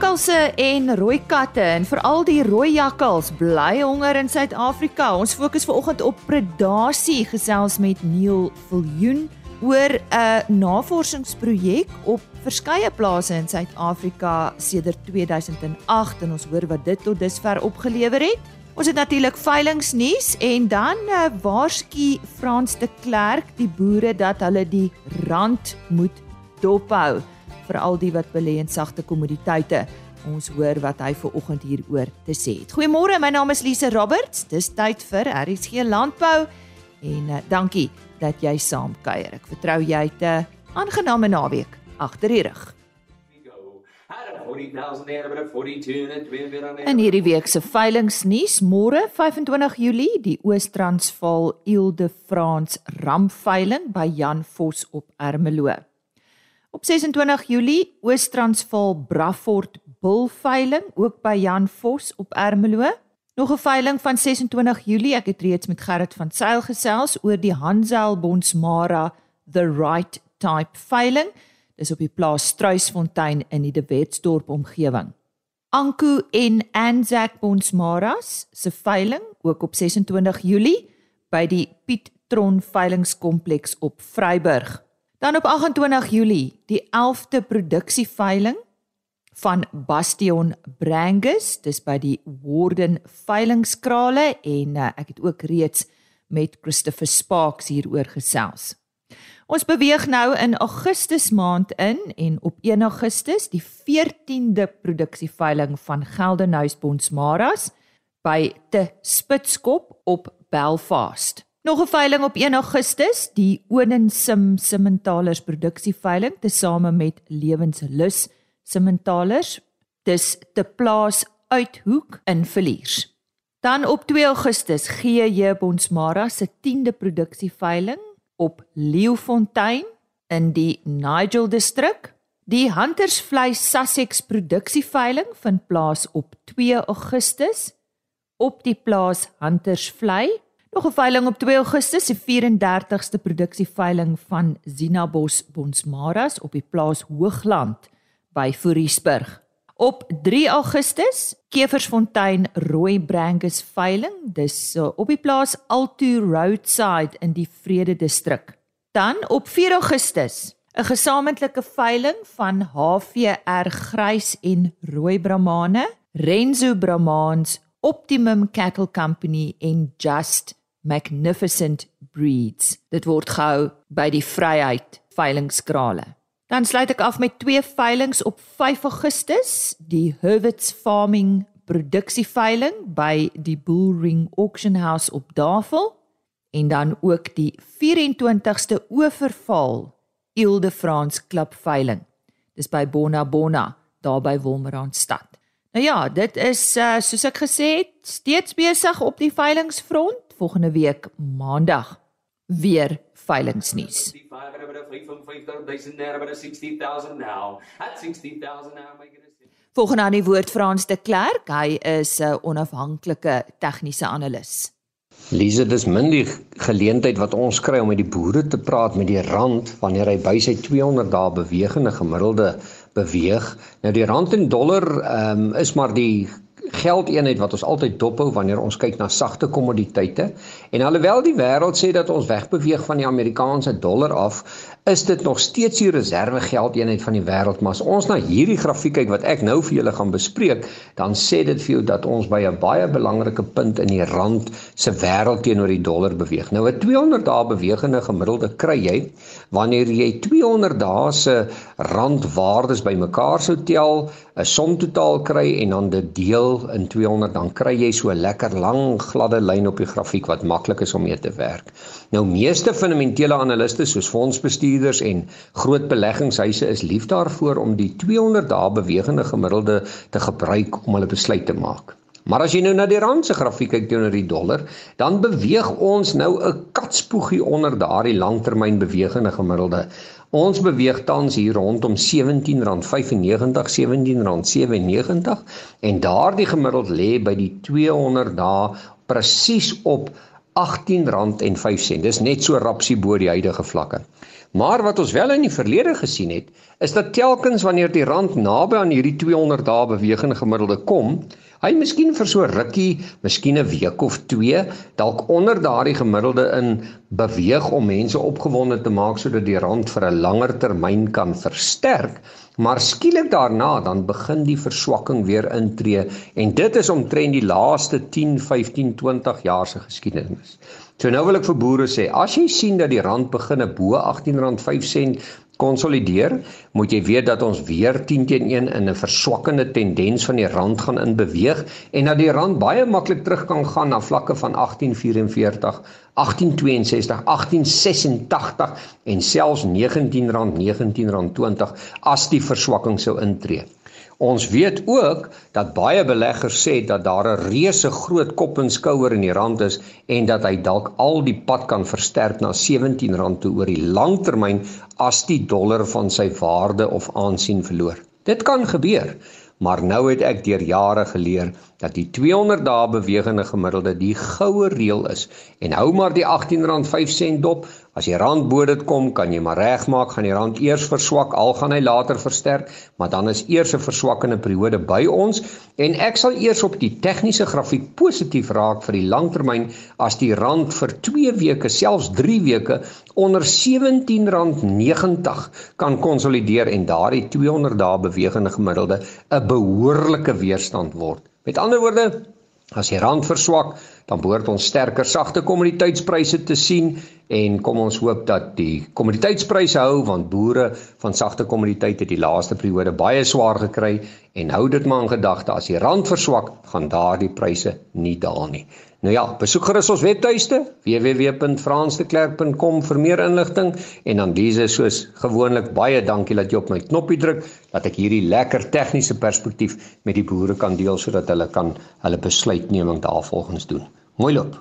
Jakkalse en rooi katte en veral die rooi jakkals bly honger in Suid-Afrika. Ons fokus vanoggend op predasie gesels met Neil Viljoen oor 'n navorsingsprojek op verskeie plase in Suid-Afrika sedert 2008 en ons hoor wat dit tot dusver opgelewer het. Ons het natuurlik veilingnuus en dan uh, waarsku Frans de Klerk die boere dat hulle die rand moet dophou vir al die wat belê in sagte kommoditeite. Ons hoor wat hy ver oggend hieroor te sê het. Goeiemôre, my naam is Lise Roberts. Dis tyd vir RSG Landbou en uh, dankie dat jy saam kuier. Ek vertrou jy het 'n aangename naweek agter die rug. In hierdie week se veilingnuus, môre 25 Julie, die Oos-Transvaal Ile-de-France ramveiling by Jan Vos op Ermelo. Op 26 Julie Oos-Transvaal Brafort bulveiling ook by Jan Vos op Ermelo. Nog 'n veiling van 26 Julie. Ek het reeds met Gerrit van Sail gesels oor die Hansel Bonsmara The Right Type veiling. Dis op die plaas Struisfontein in die De Wetsdorp omgewing. Anku en Anzac Bonsmaras se veiling ook op 26 Julie by die Piet Tron veilingskompleks op Vryburg. Dan op 28 Julie, die 11de produksieveiling van Bastion Brangus, dis by die Warden veilingskrale en uh, ek het ook reeds met Christopher Sparks hieroor gesels. Ons beweeg nou in Augustus maand in en op 1 Augustus die 14de produksieveiling van Geldenhuys Bonsmaras by te Spitskop op Belfast. Nog 'n veiling op 1 Augustus, die Onensim Simmentalers produksieveiling tesame met Lewenslus Simmentalers. Dis te plaas uithoek in Villiers. Dan op 2 Augustus gee jy Bonsmara se 10de produksieveiling op Leeufontein in die Nigel distrik. Die Huntersvleis Sussex produksieveiling vind plaas op 2 Augustus op die plaas Huntersvlei Nog 'n veiling op 2 Augustus, die 34ste produksieveiling van Zinabos Bonsmaras op die plaas Hoogland by Foriesburg. Op 3 Augustus, Keversfontein Rooi Brangus veiling, dis uh, op die plaas Alto Roadside in die Vrede distrik. Dan op 4 Augustus, 'n gesamentlike veiling van HVR Grys en Rooi Brahmane, Renzo Brahmans Optimum Cattle Company en Just Magnificent Breeds. Dit word gehou by die Vryheid veilingskrale. Dan sluit ek af met twee veilings op 5 Augustus, die Herwitz Farming produksieveiling by die Bullring Auction House op Davel en dan ook die 24ste Oeverval Ile de France Klub veiling. Dis by Bona Bona daar by Wolmerandstad. Nou ja, dit is uh, soos ek gesê het, steeds besig op die veilingsfront volgende week maandag weer veilingsnuus. Volgende aan die woord Frans de Klerk, hy is 'n onafhanklike tegniese analis. Lise, dis min die geleentheid wat ons kry om met die boere te praat met die rand wanneer hy by sy 200 dae bewegende gemiddelde beweeg. Nou die rand en dollar um, is maar die geldeenheid wat ons altyd dophou wanneer ons kyk na sagte kommoditeite. En alhoewel die wêreld sê dat ons wegbeweeg van die Amerikaanse dollar af, is dit nog steeds die reserve geldeenheid van die wêreld. Maar as ons na hierdie grafiek kyk wat ek nou vir julle gaan bespreek, dan sê dit vir jou dat ons by 'n baie belangrike punt in die rand se wêreld teenoor die dollar beweeg. Nou 'n 200 dae bewegende gemiddelde kry jy wanneer jy 200 dae se randwaardes bymekaar sou tel, 'n som totaal kry en dan dit deel in 200, dan kry jy so 'n lekker lang gladde lyn op die grafiek wat maklik is om mee te werk. Nou meeste fundamentele analiste soos fondsbestuurders en groot beleggingshuise is lief daarvoor om die 200 dae bewegende gemiddelde te gebruik om hulle besluit te maak. Maar as jy nou na die rand se grafiek kyk teenoor die dollar, dan beweeg ons nou 'n katspoegie onder daardie langtermyn bewegende gemiddelde. Ons beweeg tans hier rondom R17.95, R17.97 en daardie gemiddeld lê by die 200 dae presies op R18.05. Dis net so rapsie bo die huidige vlakke. Maar wat ons wel in die verlede gesien het, is dat telkens wanneer die rand naby aan hierdie 200 dae bewegende gemiddelde kom, hy miskien vir so rukkie, miskien 'n week of 2, dalk onder daardie gemiddelde in beweeg om mense opgewonde te maak sodat die rand vir 'n langer termyn kan versterk. Maar skielik daarna dan begin die verswakking weer intree en dit is omtrent die laaste 10, 15, 20 jaar se geskiedenis. So nou wil ek vir boere sê, as jy sien dat die rand begine bo R18.05 konsolideer, moet jy weet dat ons weer 10 teen 1 in 'n verswakkende tendens van die rand gaan in beweeg en dat die rand baie maklik terug kan gaan na vlakke van 1844, 1862, 1886 en selfs R19, R19.20 as die verswakking sou intree. Ons weet ook dat baie beleggers sê dat daar 'n reuse groot kop en skouer in die rand is en dat hy dalk al die pad kan versterk na R17 toe oor die langtermyn as die dollar van sy waarde of aansien verloor. Dit kan gebeur, maar nou het ek deur jare geleer dat die 200 dae bewegende gemiddelde die goue reël is en hou maar die R18.05 dop As die rand bo dit kom, kan jy maar regmaak, gaan die rand eers verswak, al gaan hy later versterk, maar dan is eers 'n verswakkende periode by ons en ek sal eers op die tegniese grafiek positief raak vir die langtermyn as die rand vir 2 weke, selfs 3 weke onder R17.90 kan konsolideer en daardie 200 dae bewegende gemiddelde 'n behoorlike weerstand word. Met ander woorde, as die rand verswak, dan behoort ons sterker sagte kommoditeitspryse te sien en kom ons hoop dat die kommoditeitspryse hou want boere van sagte kommoditeite die laaste periode baie swaar gekry en hou dit maar in gedagte as die rand verswak gaan daardie pryse nie daal nie. Nou ja, besoek gerus ons webtuiste www.fransdeklerk.com vir meer inligting en dan dis soos gewoonlik baie dankie dat jy op my knoppie druk dat ek hierdie lekker tegniese perspektief met die boere kan deel sodat hulle kan hulle besluitneming daarvolgens doen. Mooi loop.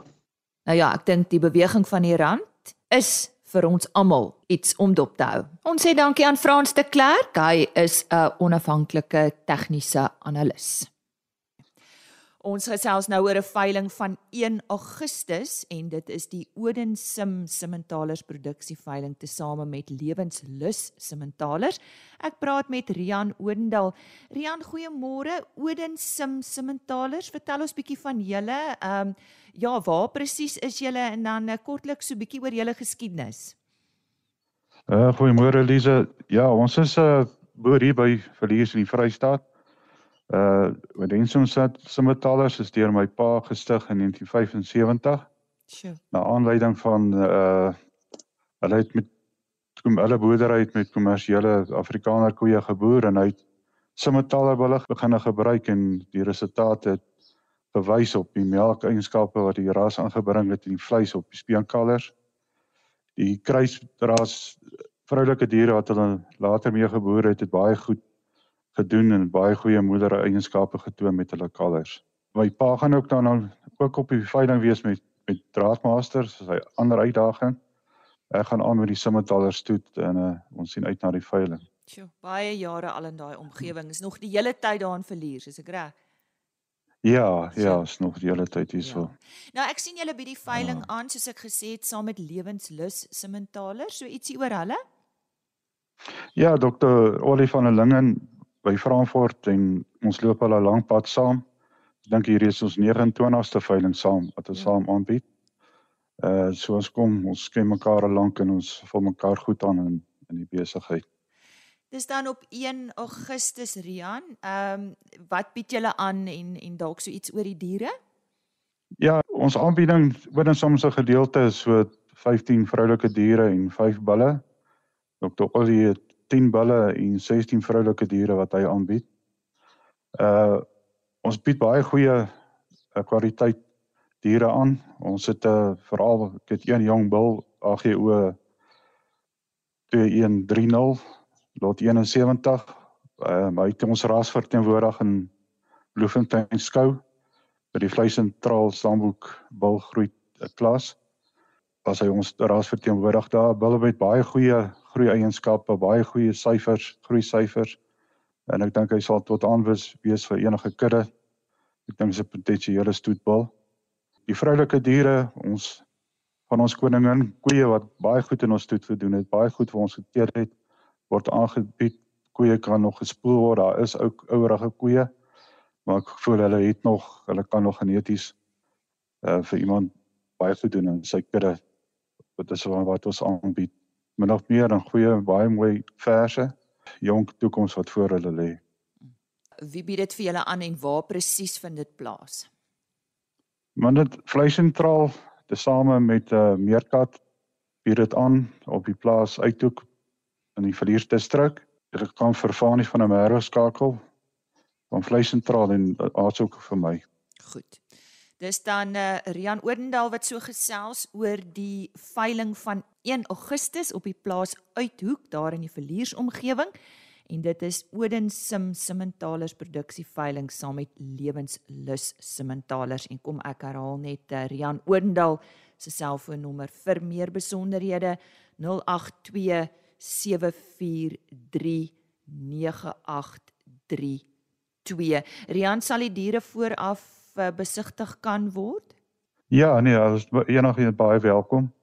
Nou ja, ek dink die beweging van die rand is vir ons almal iets om dop te hou. Ons sê dankie aan Frans de Klerk, hy is 'n onafhanklike tegniese analis. Ons gesels nou oor 'n veiling van 1 Augustus en dit is die Odin Sim Simmentalers produksie veiling tesame met Lewenslus Simmentalers. Ek praat met Rian Odendal. Rian, goeiemôre. Odin Sim Simmentalers, vertel ons bietjie van julle. Ehm um, ja, waar presies is julle en dan uh, kortliks so bietjie oor julle geskiedenis. Uh goeiemôre Lize. Ja, ons is 'n uh, boer hier by Verlies in die Vrystaat. Uh Redemption Simmetallers is deur my pa gestig in 1975. Sjoe. Na aanleiding van uh hulle het met kom hulle boerdery het met kommersiële Afrikaner koeie geboer en hy het Simmetaller wille begin gebruik en die resultate het bewys op die melkeienskappe wat die ras aangebring het in die vleis op die speenkalvers. Die kruisras vroulike diere wat hulle later mee geboer het, het baie goed gedoen en baie goeie moeder eienskappe getoon met hulle kalvers. My pa gaan ook dan ook op die veiling wees met met draadmasters, as hy ander uitdaging. Ek gaan aan met die simmetaler stoet en uh, ons sien uit na die veiling. Sjoe, baie jare al in daai omgewing. Is nog die hele tyd daar in verlier, is ek reg? Ja, ja, is nog die hele tyd hierso. Ja. Nou ek sien julle by die veiling ja. aan soos ek gesê het saam met Lewenslus Simmentaler, so ietsie oor hulle? Ja, dokter Olie van der Lingen by Frankfurt en ons loop al 'n lang pad saam. Ek dink hier is ons 29ste veiling saam wat ons ja. saam aanbied. Uh so ons kom, ons ken mekaar al lank en ons voel mekaar goed aan in in die besigheid. Dis dan op 1 Augustus Rian. Ehm um, wat bied julle aan en en dalk so iets oor die diere? Ja, ons aanbieding binne soms 'n gedeelte is so 15 vroulike diere en 5 bulle. Dr. Ollie het 10 bulle en 16 vroulike diere wat hy aanbied. Uh ons bied baie goeie uh, kwaliteit diere aan. Ons het 'n uh, veral ek het een jong bul AGO 2130 lot 71. Uh hy het ons ras verteenwoordig in Bloemfontein skou by die vleisentraal Stamboek bulgroei klas. Was hy ons ras verteenwoordig daar. Bulle met baie goeie groei eienskappe, baie goeie syfers, groei syfers. En ek dink hy sal tot aanwys wees vir enige kudde. Ek dink dis 'n potensiële stoetbal. Die vroulike diere, ons van ons koningin koeie wat baie goed in ons stoet gedoen het, baie goed vir ons gekeer het, word aangebied. Koeie kan nog gespoel word. Daar is ook ouerige koeie. Maar ek voel hulle het nog, hulle kan nog geneties uh vir iemand baie goed doen in sy kudde. Wat is wat ons aanbied. Min of meer 'n goeie baie mooi verse, jonk toekoms wat voor hulle lê. Wie bied dit vir julle aan en waar presies vind dit plaas? Maar dit vleisentraal tesame met 'n uh, meerkat bied dit aan op die plaas Uithoek in die Verliersdistrik. Dit kan vir Fanie van der Merwe skakel van vleisentraal en asook vir my. Goed. Dis dan uh, Rian Odendaal wat so gesels oor die veiling van 1 Augustus op die plaas Uithoek daar in die Verliersomgewing. En dit is Oden Sim Simmentalers produksie veiling saam met Lewenslus Simmentalers. En kom ek herhaal net uh, Rian Odendaal se selfoonnommer vir meer besonderhede 082 743 9832 Rian sal die diere vooraf uh, besigtig kan word? Ja, nee, as enige baie welkom.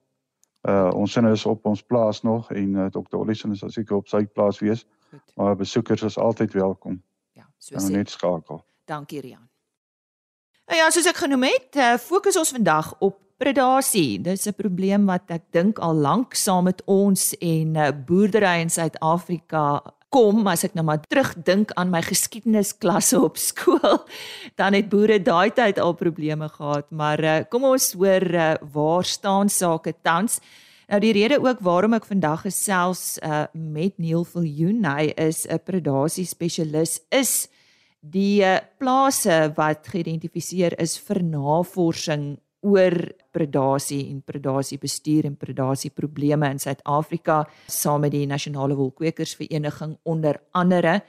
Uh ons sin is op ons plaas nog en uh, Dr. Ollison is seker op sy plaas wees. Goed. Maar besoekers is altyd welkom. Ja, so sê. Net skakel. Dankie Rian. Nou ja, soos ek genoem het, uh, fokus ons vandag op predasie. Dis 'n probleem wat ek dink al lank saam met ons en uh, boerdery in Suid-Afrika kom as ek nou maar terugdink aan my geskiedenisklasse op skool, dan het boere daai tyd al probleme gehad, maar uh, kom ons hoor uh, waar staan sake tans. Nou die rede ook waarom ek vandag gesels uh, met Neil Viljoen, hy is 'n predasie spesialis is die uh, plase wat geïdentifiseer is vir navorsing oor predasie en predasiebestuur en predasieprobleme in Suid-Afrika saam met die Nasionale Wolkwekersvereniging onder andere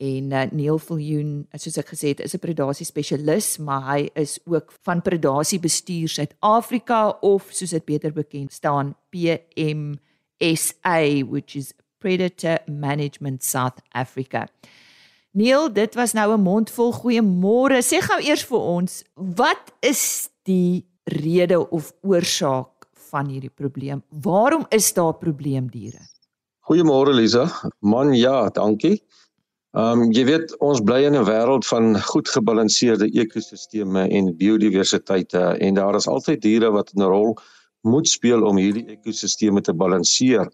en uh, Neil Viljoen soos ek gesê het is 'n predasie spesialis maar hy is ook van predasiebestuur Suid-Afrika of soos dit beter bekend staan PMSA which is Predator Management South Africa. Neil, dit was nou 'n mondvol goeiemôre. Sê gou eers vir ons, wat is die rede of oorsaak van hierdie probleem? Waarom is daar probleemdiere? Goeiemôre Lisa. Man, ja, dankie. Ehm um, jy weet ons bly in 'n wêreld van goed gebalanseerde ekosisteme en biodiversiteit en daar is altyd diere wat 'n rol moet speel om hierdie ekosisteme te balanseer.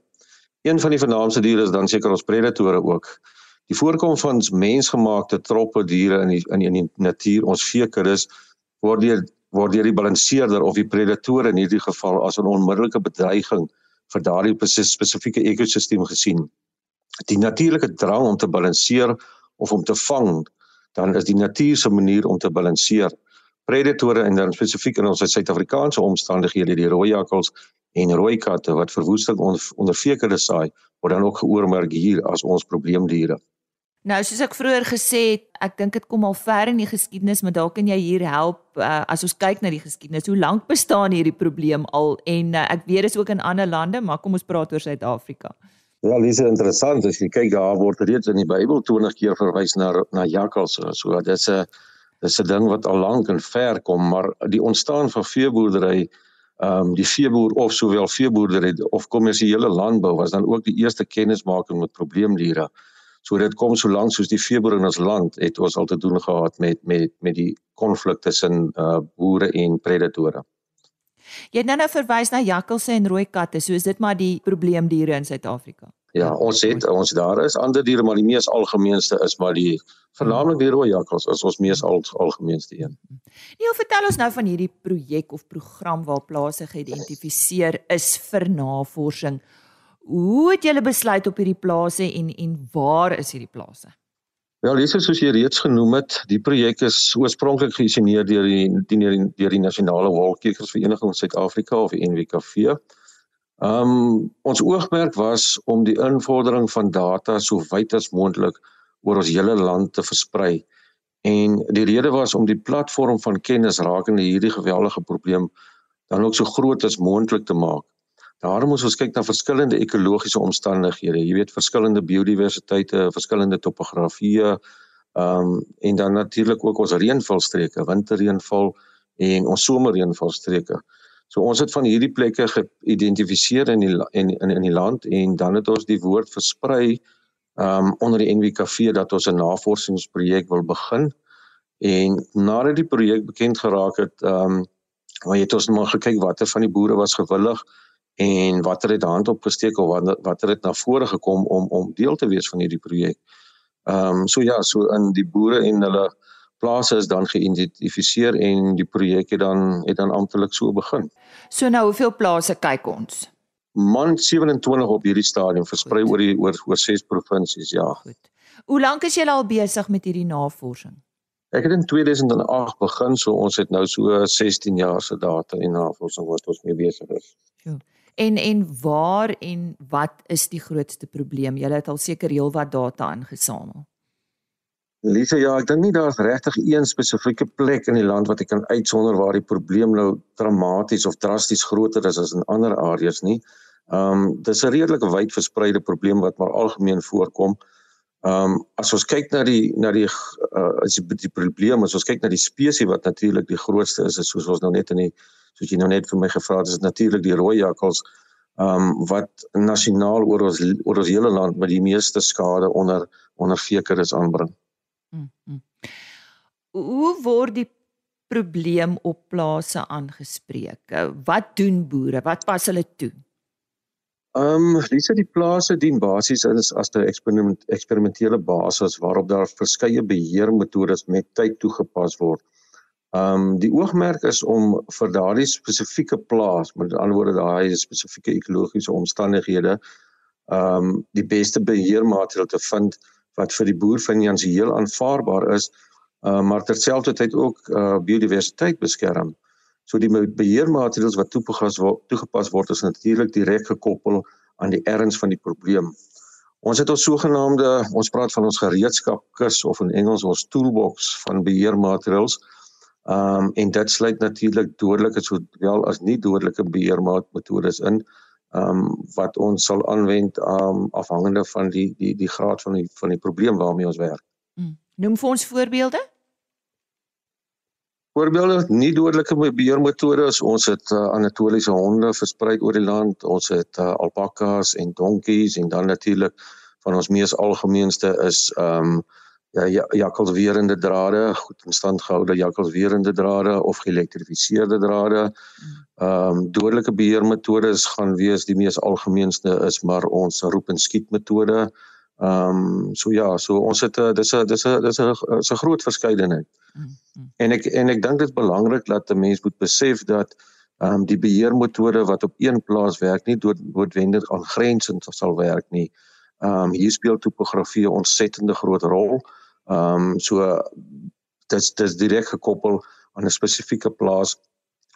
Een van die vernaamste diere is dan seker ons predatore ook. Die voorkoms van mensgemaakte troppe diere in die in die, in die natuur, ons veekuddes word deur word deur die balanseerder of die predator in hierdie geval as 'n onmiddellike bedreiging vir daardie spesifieke ekosisteem gesien. Die natuurlike drang om te balanseer of om te vang, dan is die natuur se manier om te balanseer. Predatore en dan spesifiek in ons Suid-Afrikaanse omstandighede die rooi jakkals en rooi katte wat verwoesting onder, onder vekere saai, word dan ook geoormerk hier as ons probleemdiere. Nou soos ek vroeër gesê het, ek dink dit kom al ver in die geskiedenis, maar dalk kan jy hier help uh, as ons kyk na die geskiedenis. Hoe lank bestaan hierdie probleem al en uh, ek weet dit is ook in ander lande, maar kom ons praat oor Suid-Afrika. Ja, dis interessant as jy kyk daar word reeds in die Bybel 20 keer verwys na na jakkals. So dit's 'n dis 'n ding wat al lank en ver kom, maar die ontstaan van veeboerdery ehm um, die veeboer of sowel veeboerdery of kommersiële landbou was dan ook die eerste kennismaking met probleemdiere. So dit kom so lank soos die veeboer in ons land het ons al te doen gehad met met met die konflik tussen uh boere en predatore. Jy het nou nou verwys na jakkalse en rooi katte, so is dit maar die probleemdiere in Suid-Afrika. Ja, ons het ons daar is ander diere maar die mees algemeenste is maar die veralnik die rooi jakkals is ons mees al, algemeenste een. Nee, vertel ons nou van hierdie projek of program waar plase geïdentifiseer is vir navorsing. Hoe het julle besluit op hierdie plase en en waar is hierdie plase? Wel, dis soos jy reeds genoem het, die projek is oorspronklik geïnisieer deur die deur die, deur die Nasionale Wolkkekersvereniging van Suid-Afrika of die NWKV. Um ons oogmerk was om die invordering van data so wyd as moontlik oor ons hele land te versprei. En die rede was om die platform van kennis rakende hierdie geweldige probleem dan ook so groot as moontlik te maak. Daarom moet ons kyk na verskillende ekologiese omstandighede. Jy weet verskillende biodiversiteite, verskillende topografieë, ehm um, en dan natuurlik ook ons reënvalstreke, winterreënval en ons somerreënvalstreke. So ons het van hierdie plekke geïdentifiseer in die in in in die land en dan het ons die woord versprei um onder die NWKV dat ons 'n navorsingsprojek wil begin. En nadat die projek bekend geraak het, um waar het ons maar gekyk watter van die boere was gewillig en watter het hand opgesteek of watter watter het na vore gekom om om deel te wees van hierdie projek. Ehm um, so ja, so in die boere en hulle plase is dan geïdentifiseer en die projek het dan het dan amptelik so begin. So nou hoeveel plase kyk ons? Man 27 op hierdie stadium versprei oor die oor oor ses provinsies, ja. Goed. Hoe lank is julle al besig met hierdie navorsing? Ek het in 2008 begin, so ons het nou so 16 jaar se data en navorsing wat ons mee besig is. Ja. En en waar en wat is die grootste probleem? Julle het al seker heelwat data ingesamel. Lisa, ja, ek dink nie daar's regtig een spesifieke plek in die land wat ek kan uitsonder waar die probleem nou dramaties of drasties groter is as in ander areas nie. Ehm um, dis 'n redelik wyd verspreide probleem wat maar algemeen voorkom. Ehm um, as ons kyk na die na die uh, as die, die probleem, as ons kyk na die spesies wat natuurlik die grootste is, is soos ons nou net in die soos jy nou net vir my gevra het, is natuurlik die rooi jakkals ehm um, wat nasionaal oor ons oor ons hele land met die meeste skade onder onder veekeres aanbring. Mm -hmm. Hoe word die probleem op plase aangespreek? Wat doen boere? Wat pas hulle toe? Ehm um, dis die plase dien basies as as 'n eksperiment, eksperimentele basis waarop daar verskeie beheermetodes met tyd toegepas word. Ehm um, die oogmerk is om vir daardie spesifieke plaas, met ander woorde daai spesifieke ekologiese omstandighede, ehm um, die beste beheermaatreël te vind wat vir die boer finansiëel aanvaarbaar is, uh, maar terselfdertyd ook uh, biodiversiteit beskerm. So die beheermaatreëls wat toegepas word, toegepas word is natuurlik direk gekoppel aan die erns van die probleem. Ons het ons sogenaamde ons praat van ons gereedskapkis of in Engels ons toolbox van beheermaatreëls. Ehm um, en dit sluit natuurlik dodelike sowel as nie dodelike beheermetodes in ehm um, wat ons sal aanwend um, afhangende van die die die graad van die van die probleem waarmee ons werk. Hmm. Noem vir ons voorbeelde? Voorbeelde nie dodelike beheermetodes. Ons het uh, anatoliese honde versprei oor die land. Ons het uh, alpakkas en donkies en dan natuurlik van ons mees algemeenste is ehm um, ja jakkalsweerende drade, goed in stand gehoude jakkalsweerende drade of geelektrifiseerde drade. Ehm um, dodelike beheermetodes gaan wees die mees algemeenste is maar ons roep en skiet metode. Ehm um, so ja, so ons het 'n dis 'n dis 'n dis 'n 'n groot verskeidenheid. Mm -hmm. En ek en ek dink dit is belangrik dat 'n mens moet besef dat ehm um, die beheermetode wat op een plaas werk nie noodwendig aangrensend sal werk nie. Ehm um, hier speel topografie 'n ontsettende groot rol. Ehm um, so dis dis direk gekoppel aan 'n spesifieke plaas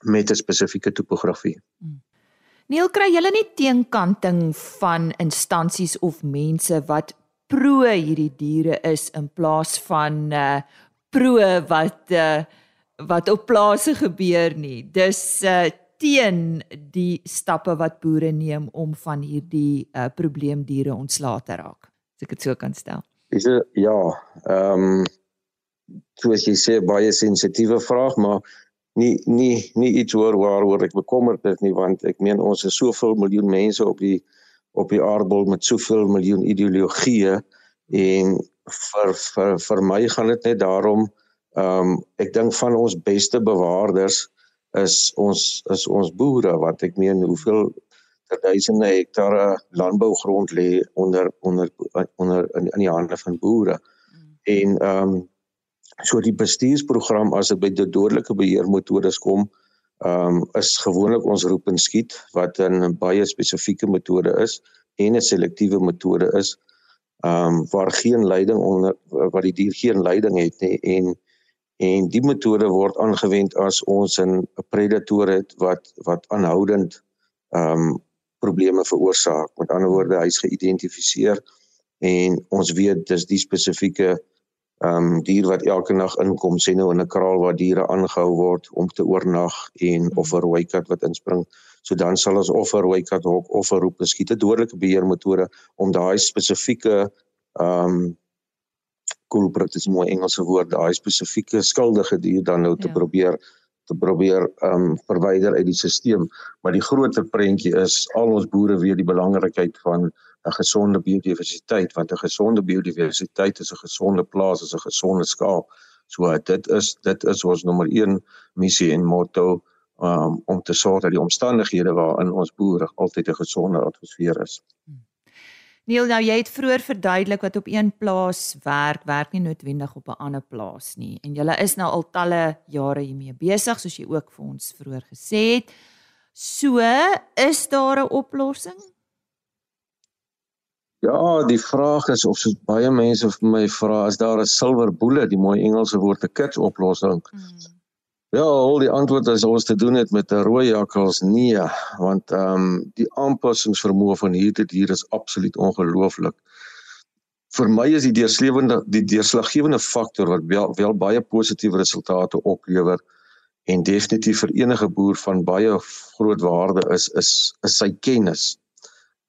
met 'n spesifieke topografie. Mm. Neil, kry julle nie teenkanting van instansies of mense wat pro hierdie diere is in plaas van uh pro wat uh wat op plase gebeur nie. Dis uh teen die stappe wat boere neem om van hierdie uh probleemdiere ontslae te raak. As ek dit so kan stel. Dis ja, ehm um, soos jy sê baie sensitiewe vraag, maar nie nie nie iets oor waaroor ek bekommerd is nie want ek meen ons is soveel miljoen mense op die op die aardbol met soveel miljoen ideologieë en vir vir vir my gaan dit net daarom ehm um, ek dink van ons beste bewaarders is ons is ons boere want ek meen hoeveel duisende hektare landbougrond lê onder onder onder in, in die hande van boere mm. en ehm um, So die bestuursprogram as dit by die dodelike beheermetodes kom, ehm um, is gewoonlik ons roep en skiet wat 'n baie spesifieke metode is en 'n selektiewe metode is. Ehm um, waar geen leiding onder wat die dier geen leiding het nie en en die metode word aangewend as ons 'n predator het wat wat aanhoudend ehm um, probleme veroorsaak. Met ander woorde, hy's geïdentifiseer en ons weet dis die spesifieke ehm um, dier wat elke nag inkom sê nou in 'n kraal waar diere aangehou word om te oornag en of 'n rooi kat wat inspring. So dan sal ons of 'n rooi kat hok of 'n roep skiet 'n dodelike beheermetode om daai spesifieke ehm um, culprit is mooi Engelse woord, daai spesifieke skuldige dier dan nou te ja. probeer te probeer ehm um, verwyder uit die stelsel, maar die groter prentjie is al ons boere weet die belangrikheid van 'n gesonde biodiversiteit, want 'n gesonde biodiversiteit is 'n gesonde plaas, is 'n gesonde skaap. So dit is dit is ons nommer 1 missie en motto um, om te sorg dat die omstandighede waarin ons boere altyd 'n gesonde atmosfeer is. Hmm. Neil, nou jy het vroeër verduidelik wat op een plaas werk, werk nie noodwendig op 'n ander plaas nie. En julle is nou al talle jare hiermee besig, soos jy ook vir ons vroeër gesê het. So, is daar 'n oplossing? Ja, die vraag is of so baie mense vir my vra, is daar 'n silver bullet, die mooi Engelse woord, 'n kits oplossing? Hmm. Ja, al die antwoord is ons te doen het met 'n rooi jakkals nee, want ehm um, die aanpassingsvermoë van hierdie dier is absoluut ongelooflik. Vir my is die deurslewende die deurslaggewende faktor wat wel, wel baie positiewe resultate oplewer en definitief vir enige boer van baie groot waarde is is is sy kennis.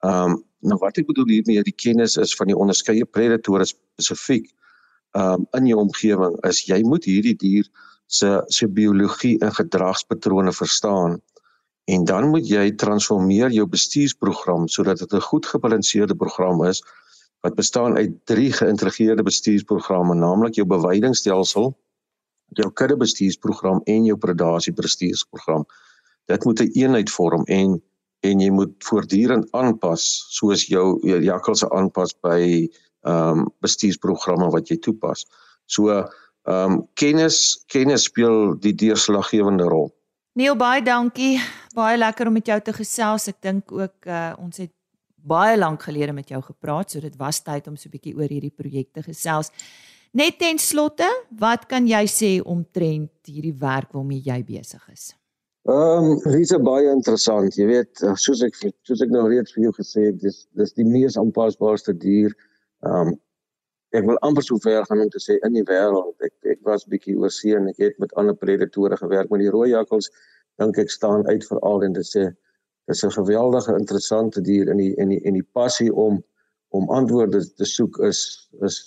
Ehm um, nou wat ek bedoel hiermee die kennis is van die onderskeie predatore spesifiek ehm um, in jou omgewing is jy moet hierdie dier se se biologie en gedragspatrone verstaan. En dan moet jy transformeer jou bestuursprogram sodat dit 'n goed gebalanseerde program is wat bestaan uit drie geïntegreerde bestuursprogramme naamlik jou beweidingstelsel jou kudde bestuursprogram en jou predasie bestuursprogram dit moet 'n een eenheid vorm en en jy moet voortdurend aanpas soos jou jakkals aanpas by ehm um, bestuursprogramme wat jy toepas. So Ehm um, kennis kennis speel die deurslaggewende rol. Neil baie dankie. Baie lekker om met jou te gesels. Ek dink ook uh, ons het baie lank gelede met jou gepraat, so dit was tyd om so 'n bietjie oor hierdie projekte gesels. Net ten slotte, wat kan jy sê omtrent hierdie werk waarmee jy besig is? Ehm, um, dit is baie interessant. Jy weet, eh, soos ek soos ek nou reeds vir jou gesê het, dis dis die mees aanpasbaarste dier. Ehm um, ek wil amper so ver gaan om te sê in die wêreld ek ek was bietjie oor see en ek het met ander predatore gewerk met die rooi jakkals dink ek staan uit veral en dit sê dis 'n geweldige interessante dier in die in die en die passie om om antwoorde te soek is is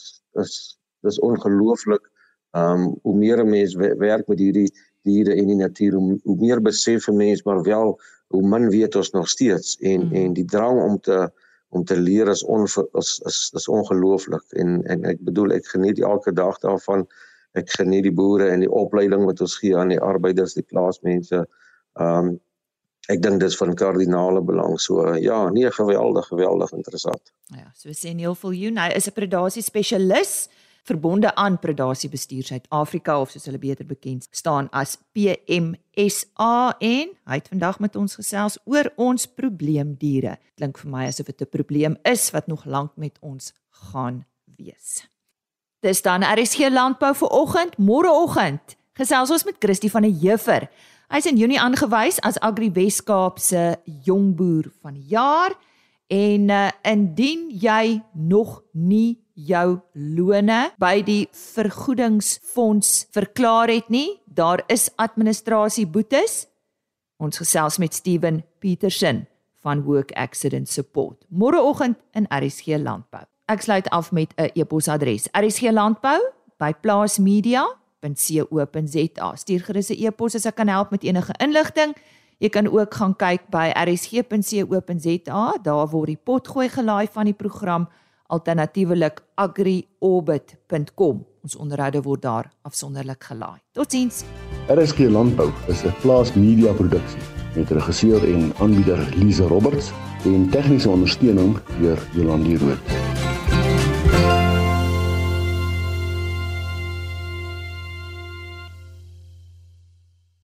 is dis ongelooflik um hoe meer 'n mens werk met hierdie diere in die natuur hoe, hoe meer besef 'n mens maar wel hoe min weet ons nog steeds en mm. en die drang om te om te leer is on is is, is ongelooflik. En en ek bedoel ek geniet elke dag daarvan. Ek geniet die boere en die opleiding wat ons gee aan die arbeiders die plaasmense. Um, ek dink dit is van kardinale belang. So ja nee geweldig geweldig interessant. Ja so we sê Neil Viljoen hy is 'n predasie spesialis verbonde aan Predasie Bestuur Suid-Afrika of soos hulle beter bekend staan as PMSA en hy het vandag met ons gesels oor ons probleemdiere. Klink vir my asof dit 'n probleem is wat nog lank met ons gaan wees. Dis dan RSG Landbou vir oggend, môreoggend. Gesels ons met Christie van der Heever. Hy's in Junie aangewys as Agri Weskaap se jongboer van die jaar en uh, indien jy nog nie jou lone by die vergoedingsfonds verklaar het nie. Daar is administrasie boetes. Ons gesels met Steven Petersen van Work Accident Support. Môreoggend in RSG Landbou. Ek sluit af met 'n e-posadres: rsglandbou@plaasmedia.co.za. Stuur gerus 'n e-pos as ek kan help met enige inligting. Jy kan ook gaan kyk by rsg.co.za. Daar word die potgooi gelaai van die program alternatiefelik agriorbit.com. Ons onderhoude word daar afsonderlik gelaai. Totsiens. RSG Landbou is 'n plaas media produksie met regisseur en aanbieder Lize Roberts en tegniese ondersteuning deur Jolande Rooi.